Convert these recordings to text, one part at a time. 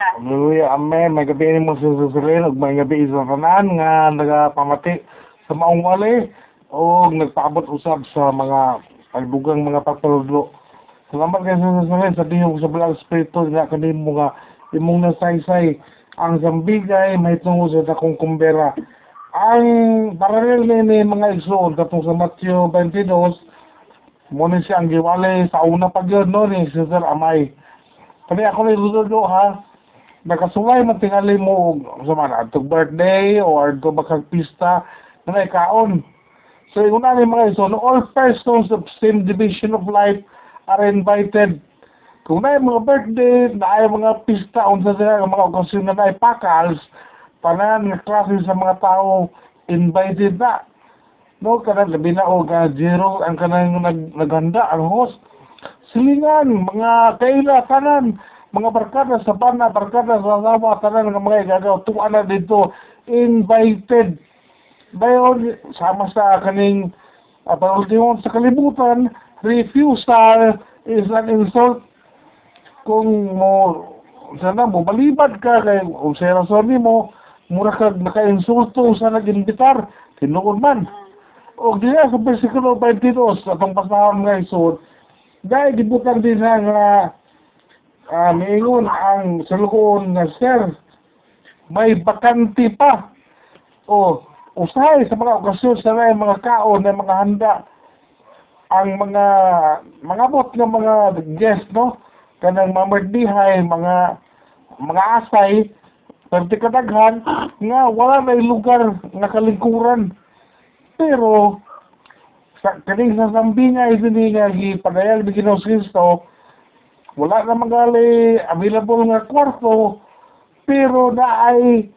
Hallelujah, amen. May gabi ni mo sususulin, ug may gabi sa tanan nga nagapamati sa maong wali o nagpaabot usab sa mga pagdugang mga pagtulog. Salamat kay sususulin sa dihog sa Black Espiritu nga kanimo nga imong nasaysay ang zambigay may tungo sa dakong kumbera. Ang paralel ni mga igsoon katong sa Matthew 22 mo siya ang giwali sa una pa gyud no ni Sister Amay. Kani ako ni Ludo ha nakasulay man tingali mo sa mga atong birthday or to bakang pista na may kaon. So, una ni mga iso, no, all persons of same division of life are invited. Kung na mga birthday, na ay mga pista, unsa sila ang mga okasyon na na pakals, tanan nga klase sa mga tao invited na. No, kanang labi na o zero ang kanang nag, naghanda ang host. Silingan, mga kaila, tanan, mga barkada sa bana, barkada sa asawa, tanan ng mga igagaw, tuwa na dito, invited. Bayon, sama sa kaning panultimon sa kalibutan, refusal is an insult. Kung mo, sana mo, balibad ka kay, o sa rason mo, mura ka naka-insulto sa nag-invitar, tinuon man. O diya sa versikulo 22, atong pasahon nga isod, dahil gibutan din na nga uh, miingon ang salukoon nga sir, may bakanti pa. O, usahay sa mga okasyon sa may mga kaon na mga handa ang mga mga bot ng mga guest no kanang mamardihay mga mga asay perti kadaghan nga wala na lugar nga kalingkuran pero sa kaning sa sambinga ini nga gipadayag ni Ginoong Kristo wala na magali available nga kwarto pero na ay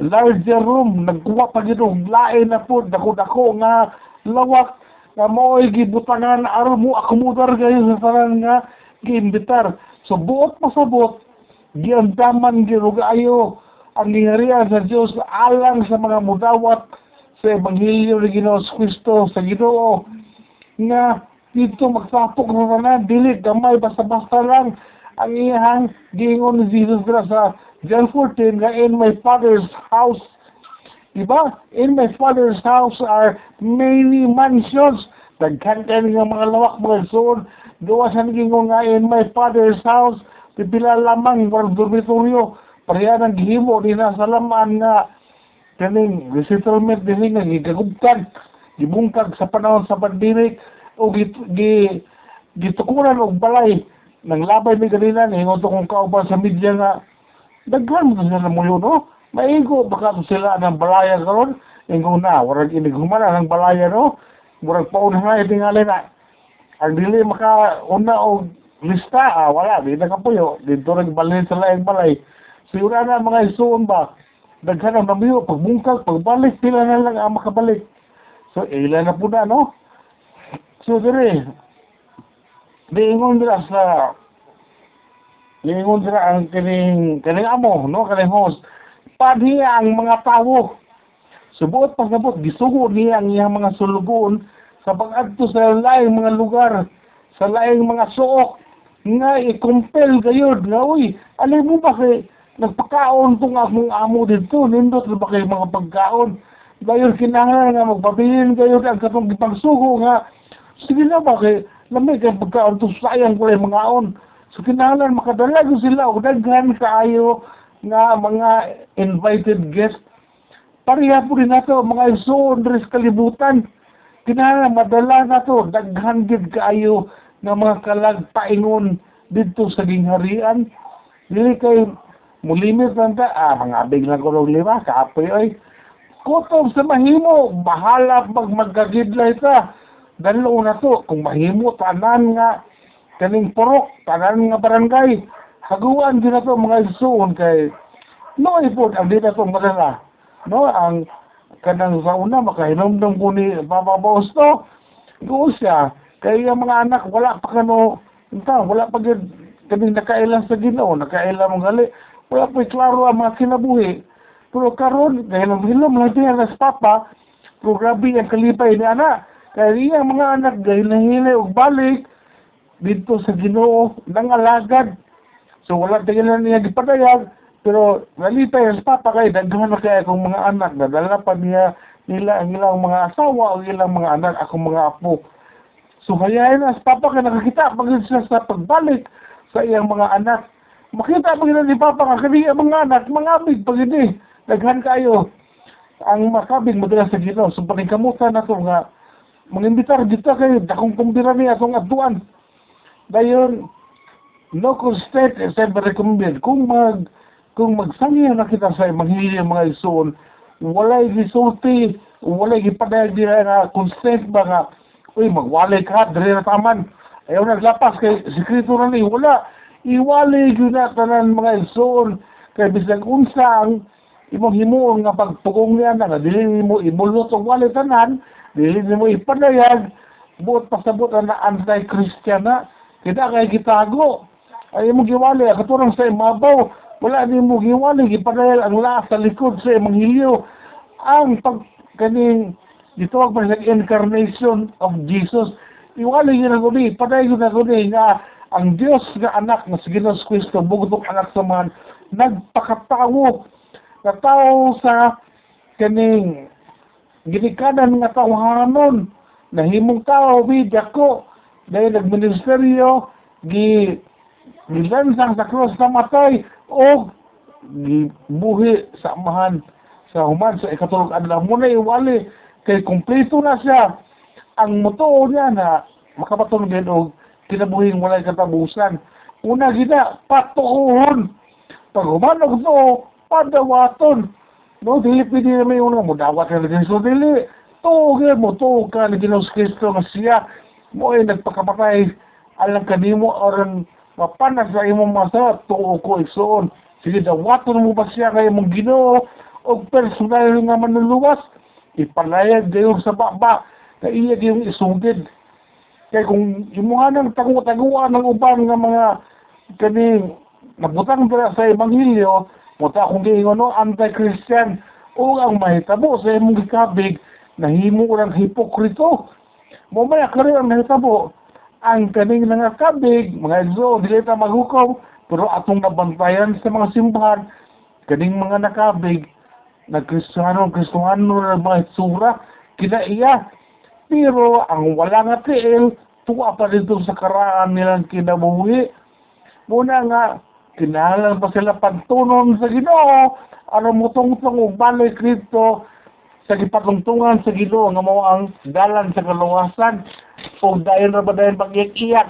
larger room. Nagkuha pa gid og lain na po dako-dako nga lawak. Nga mo'y gibutangan aron mo akomodar kayo sa tanan nga giimbitar. So buot pa sa buot giandaman gid ayo ang giharian sa Dios alang sa mga mudawat sa Ebanghelyo ni Ginoong Kristo sa Ginoo nga dito magsapok sa tanan dili gamay basta-basta lang. Ang iyang giingon ni Jesus Christ sa John 14 nga in my father's house diba? In my father's house are many mansions. Daghan kay nga mga lawak mga soon. Duwa sa giingon nga in my father's house pipila lamang mga dormitoryo. Pareha ng gihimo di na sa laman nga kaning resettlement din nga gigagubkan gibungkag sa panahon sa pandemic o gi, gi gitukuran og balay. Nang labay mi ganina ni to kung kauban sa media nga daghan mo sila mo yun no? Maigo baka to sila ng balaya karon. Ingo na warag inighuman ng balaya no? Murag pauna na itingali na. Ang dili maka una og lista ah, wala di na kapuyo dito rin balay sa laing balay. Sigura na mga isuon ba? Daghan ang namiyo pagbungkag pagbalik pila na lang ang makabalik. So ila na po na no So dire, diingon dira sa diingon dira ang kining kining amo, no, kining host. Padhiya ang mga tawo. Subuot pa sabot, gisugo niya ang iyang mga sulugon sa pag-adto sa laing mga lugar, sa laing mga suok, nga i-compel gayod nga, uy, alay mo ba kay nagpakaon tong akong amo dito, nindot ba kayo mga pagkaon? Gayon kinahanglan nga magpabilin kayo ang katong gipagsugo nga sige na ba kay lamig kay pagkaon to sayang ko mga aon. So kinahanglan makadala ko sila. Og daghan kaayo nga mga invited guest. Pareha po rin nato mga isuon diri sa kalibutan. Kinahanglan madala nato daghan gid kaayo nga mga kalag paingon didto sa gingharian. Dili kay mulimit lang ta ah mga abig lang ko lima kapoy oy. Kutob sa mahimo bahala pag magkagidlay ta dalo na to kung mahimo tanan nga kaning purok tanan nga barangay haguan din na to mga isuon kay no effort ang di na to madala no ang kanang sa una makahinomdom ko ni Papa Boss to go siya kay yung mga anak wala pa kano ita wala pa gid kaning nakailan sa Ginoo nakailan mo gali wala pa klaro ang mga kinabuhi. Pero karon dahil ang hilom lang din sa papa pero grabe ang kalipay ni anak kaya iya mga anak dahil nahili og balik dito sa Ginoo nang alagad. So wala tingnan niya gipadayag Pero nalipay sa papa kay daghan na kay akong mga anak nadala pa niya nila ang ilang mga asawa o ilang mga anak akong mga apo. So hayain na sa papa kay nakakita pag siya sa pagbalik sa iyang mga anak. Makita pa gina ni papa nga kani ang mga anak mga amig pag hindi daghan kayo ang makabig madalas sa Ginoo so paningkamutan na to nga mangimbitar dito kayo dakong kumbira ni atong adtuan. Dayon no constant is ever recommended kung mag kung magsangya na kita sa manghili ang mga isuon walay gisulti walay gipadayag nila nga consent ba nga uy magwalay ka dire na taman. Ayaw naglapas kay sekreto na ni wala iwalay gyud na tanan mga isuon kay bisag unsa ang imong himuon nga pagpugong niya na nga dili mo imulot og walay tanan dili mo ipadayag buot pasabot na anti-Christian na kita kay gitago. Ay mo giwali katurang sa imabaw wala ni mo giwali gipadayal ang laas sa likod sa imong hilyo ang pag kaning gitawag pa sa incarnation of Jesus iwali yun ako ni paday yun ako ni nga ang Diyos nga anak nga si Ginoos Kristo bugtong anak sa man nagpakatawo na tao sa kaning ginikanan nga tawhanon nahimong tao bidya ko dahil nagministeryo gi gilansang sa krus sa matay o gibuhi sa amahan sa human sa ikatulog adlaw. Mo na iwali kay kumpleto na siya. Ang motoo niya na makapatulog din og kinabuhing walay katabusan. Una gina patuon pag humanog to padawaton no dili pwede na may unang mudawat ka na so dili tuge mo to ka na Ginoos Kristo nga siya. Mo ay nagpakapatay. Alang kanimo oran mapanas sa imong masa tuo ko igsoon. Sige dawaton mo ba siya kay imong Ginoo? Og personal nga manluluwas ipalayag gayon sa baba na iya yung isugid. Kay kung imuha ng tagu-taguan ng uban nga mga kaning nabutang dira sa ebanghelyo muta kung giingon no anti-Christian. O ang mahitabo sa imong gikabig nahimo lang hipokrito. Mo may kari ang nahitabo ang kaning nangakabig mga exo dili ta maghukom pero atong nabantayan sa mga simbahan kaning mga nakabig nagkristiyano kristiyano na mga itsura kinaiya pero ang wala nga tiil tuwa pa dito sa karaan nilang kinabuhi. Muna nga kinahalan pa sila pagtunon sa Ginoo. Ano mo tungtong og balik dito sa gipatungtungan sa Ginoo nga mao ang dalan sa kaluwasan. O dayon ra ba dayon pag-iyak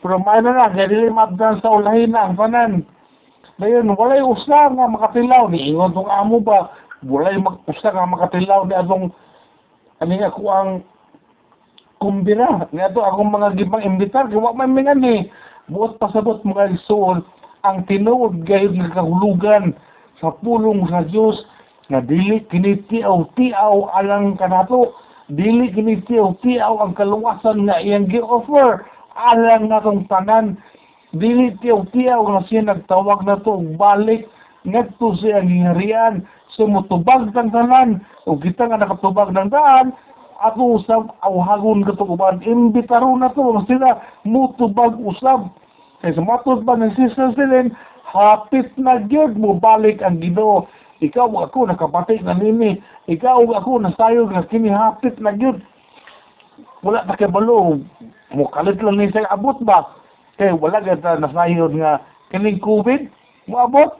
pero may na lang kaya dili sa ulahin na ang tanan dayon walay usa nga makatilaw. Ni ingon tong amo ba? Walay usa nga makatilaw ni atong ani nga ko ang kumbira. Nga to akong mga gibang imbitar kay wa man mingan ni. Buot pasabot mga igsoon ang tinuod gayud nga kahulugan sa pulong sa Dios nga dili kini tiaw-tiaw alang kanato. Dili kini tiaw-tiaw ang kaluwasan nga iyang gi-offer alang natong tanan. Dili tiaw-tiaw nga siya nagtawag na to balik ngadto siya ang hingarian so mutubag tang tanan. O kita nga nakatubag ng daan ato usab awhagon ka to uban imbitaro na to sila mutubag usab kay sa matod ba ng Sister Silin hapit na gyud mo balik ang Ginoo. Ikaw ako nakapati na nini. Ikaw ako nasayod nga kini hapit na gyud. Wala ta kay balo mo kalit lang ni sa abot ba? Kay wala ka ta nasayod nga kining COVID mo abot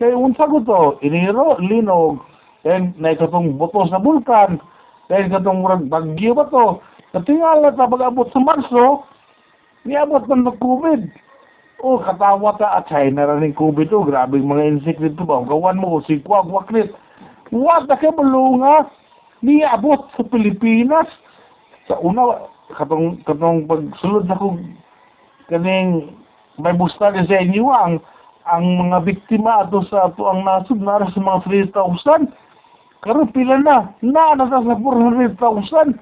kay unsa ko to? Iniro linog then na katong buto sa bulkan then katong bagyo ba to? Natingala ta pag-abot sa Marso niabot man ng COVID Oh, katawa ta at China ra ning COVID oh, grabe mga insect dito ba? Gawan mo si kwag waklit. Wa ta kay bulunga ni abot sa Pilipinas. Sa una katong katong pagsulod ako kaning may busta sa inyo ang ang mga biktima ato sa ato ang nasud na sa mga 3,000. Karon pila na? Na na ta sa 400,000.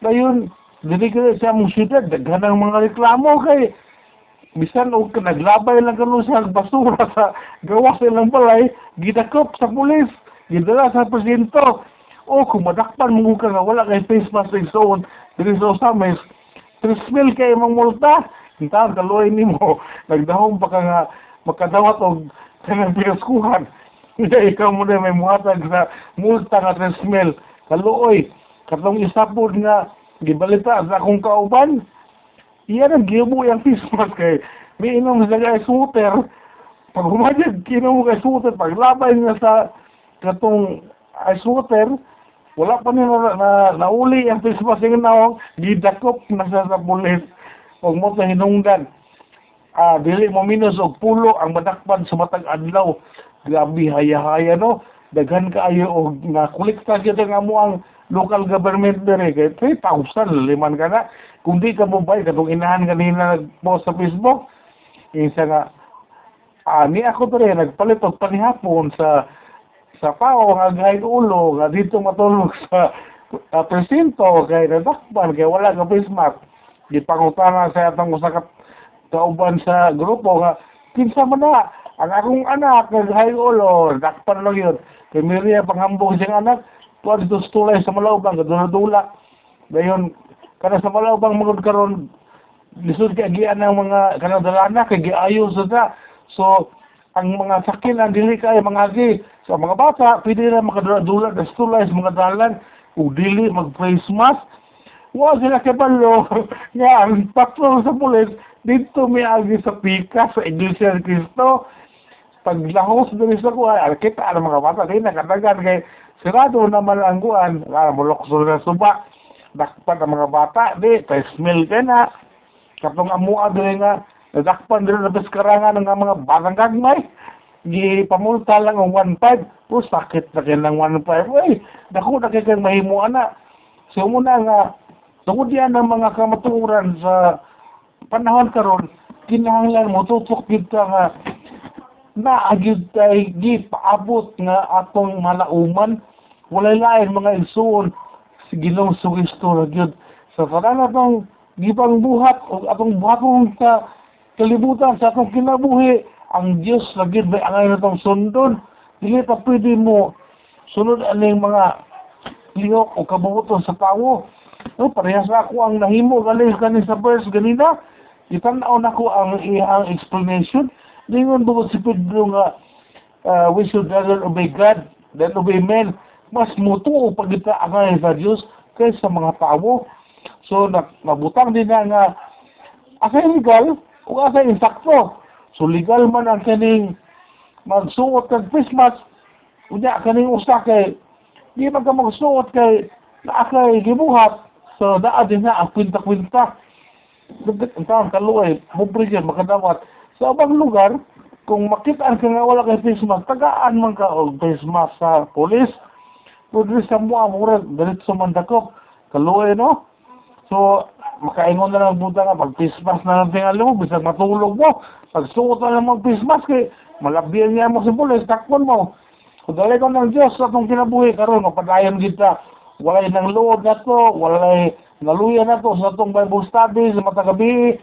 Dayon, dili ka sa mong syudad, daghan ang mga reklamo kay bisan og naglabay lang kanu sa basura sa gawa sa ilang balay gidakop sa pulis gidala sa presinto o kung madakpan mo ka nga wala kay face mask and so on dili sa usamis tres mil kay imong multa hintaon kaluoy nimo nagdahom pa ka nga makadawat og kanang pinaskuhan. Kaya ikaw mo na may muhatag sa multa nga 3 mil. Kaluoy, katong isa po nga, gibalita sa akong kauban, iyan ang gibo yung Christmas kay may inom sa kay shooter. Pag humadyan, kinom kay shooter, pag labay nga sa katong ice water, wala pa nila na, na, nauli ang Christmas yung naong, gidakop na sa sa pulis. Huwag mo sa hinungdan. Ah, dili mo minus og pulo ang madakpan sa matag adlaw. Grabe haya-haya no. Daghan kaayo og nga kolekta kita nga mo ang local government dire kay 3,000 liman ka na. Kung di ka mo bay katong inahan kanina nag-post sa Facebook, isa nga ah, ni ako dire nagpalit og panihapon sa sa pao nga gahin ulo nga dito matulog sa uh, presinto kay nadakpan kay wala ka face mask. Gipangutangan sa atong usa ka kauban sa grupo nga kinsa man na ang akong anak naghay ulo dakpan lang yun kay Miria panghambog siyang anak dito sa tulay sa Malaubang kadula-dula dayon kada sa Malaubang magod karon lisod kay gian ng mga kanang dalana kay giayo sa ta so ang mga sakin ang dili kay mga agi sa mga bata pwede na makadula sa tulay sa mga dalan. Ug dili mag face mask Wa sila kabalo nga ang patrol sa pulis dito may agi sa pika sa Iglesia ni Cristo. Paglahos diri sa kuha, al kita ang mga bata din nakadagan kay sirado naman ang kuan, ah, mulokso na suba. Dakpan ang mga bata, di, kay smell ka na. Katong amua diri nga, nadakpan diri na karangan ng mga batang gagmay. Gi pamulta lang ang 1.5. Oh, sakit na kayo ng 1.5. Uy, dako na kayo mahimuan na. So muna nga, tungod yan ang mga kamaturan sa panahon karon kinahanglan mo tutok kita nga naagyud tay di paabot nga atong malauman. Walay lain mga igsuon si Ginoong Kristo ra gyud. Sa karon atong gibang buhat o atong buhaton sa kalibutan sa atong kinabuhi ang Dios gyud may angay natong sundon. Dili pa pwede mo sunod aning mga lihok o kabubuton sa tawo No, parehas na ako ang nahimo galing kanin sa verse ganina. Itanaw na ko ang iyang explanation. Lingon bukod si Pedro nga uh, we should rather obey God than obey men. Mas mutuo pag kita angay sa Diyos kaysa mga tao. So, na, nabutang din na nga asay legal o asay insakto. So, legal man ang kaning magsuot kag Christmas. Unya, kaning usa kay di man ka magsuot kay na kay gibuhat So, naa din na ang kwinta-kwinta. Ang taon kaluoy, mubre dyan, makadawat. Sa abang lugar, kung makitaan ka nga wala kay face mask, tagaan man ka og face mask sa polis. Pero sa mo, amura, dalit sa mandakop. Kaluoy, no? So, makaingon na lang buta nga, pag face mask na lang tingali mo, bisag matulog mo. Pag suot na lang mo face mask, eh, malabihan niya mo sa polis, takpon mo. Kung dali ko ng Diyos sa itong kinabuhi, karon mapadayon kita walay nang load na to, walay naluya na to sa itong Bible study sa matagabi.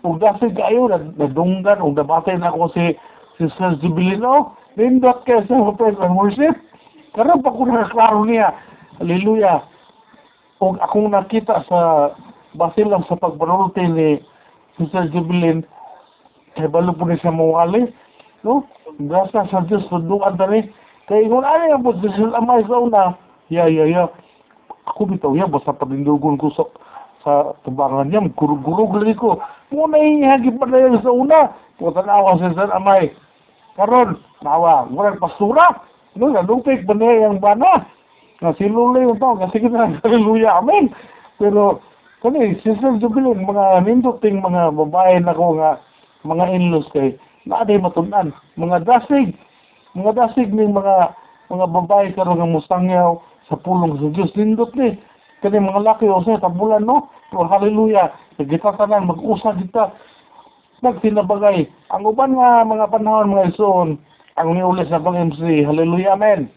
Ug dasig kayo, nadunggan, ug nabatay na ako si Sister Jubilino. Nindot kayo sa praise and worship. Karon pa ko nakaklaro niya. Hallelujah. Ug akong nakita sa basil sa pagbarulti ni Sister Jubilin, kay balo po niya sa mawali. No? Grasa sa Diyos, tunduan rin. Kaya kung ano yung po, Diyos amay sa una, yeah, yeah, yeah ako bitaw yan, basta panindugon ko sa, sa tubangan niya, gurug-gurug lagi ko. Muna ihagi pa na sa una. Puta na ako sa San Amay. Karon, nawa, walang pastura. No, nalupik ba niya yung bana? Nga silulay yung tao, kasi kita hallelujah, amen. Pero, kani, Sister Jubilin, mga ninduting mga babae na ko nga, mga inlos kay, naaday matunan. Mga dasig, mga dasig ng mga mga babae karon nga musangyaw sa pulong sa Diyos. Lindot ni. Kani mga laki o sa tabulan, no? So, hallelujah. Nagita tanan, mag-usa kita. Nagtinabagay. Ang uban nga mga panahon, mga ison, ang niulis na pang MC. Hallelujah, amen.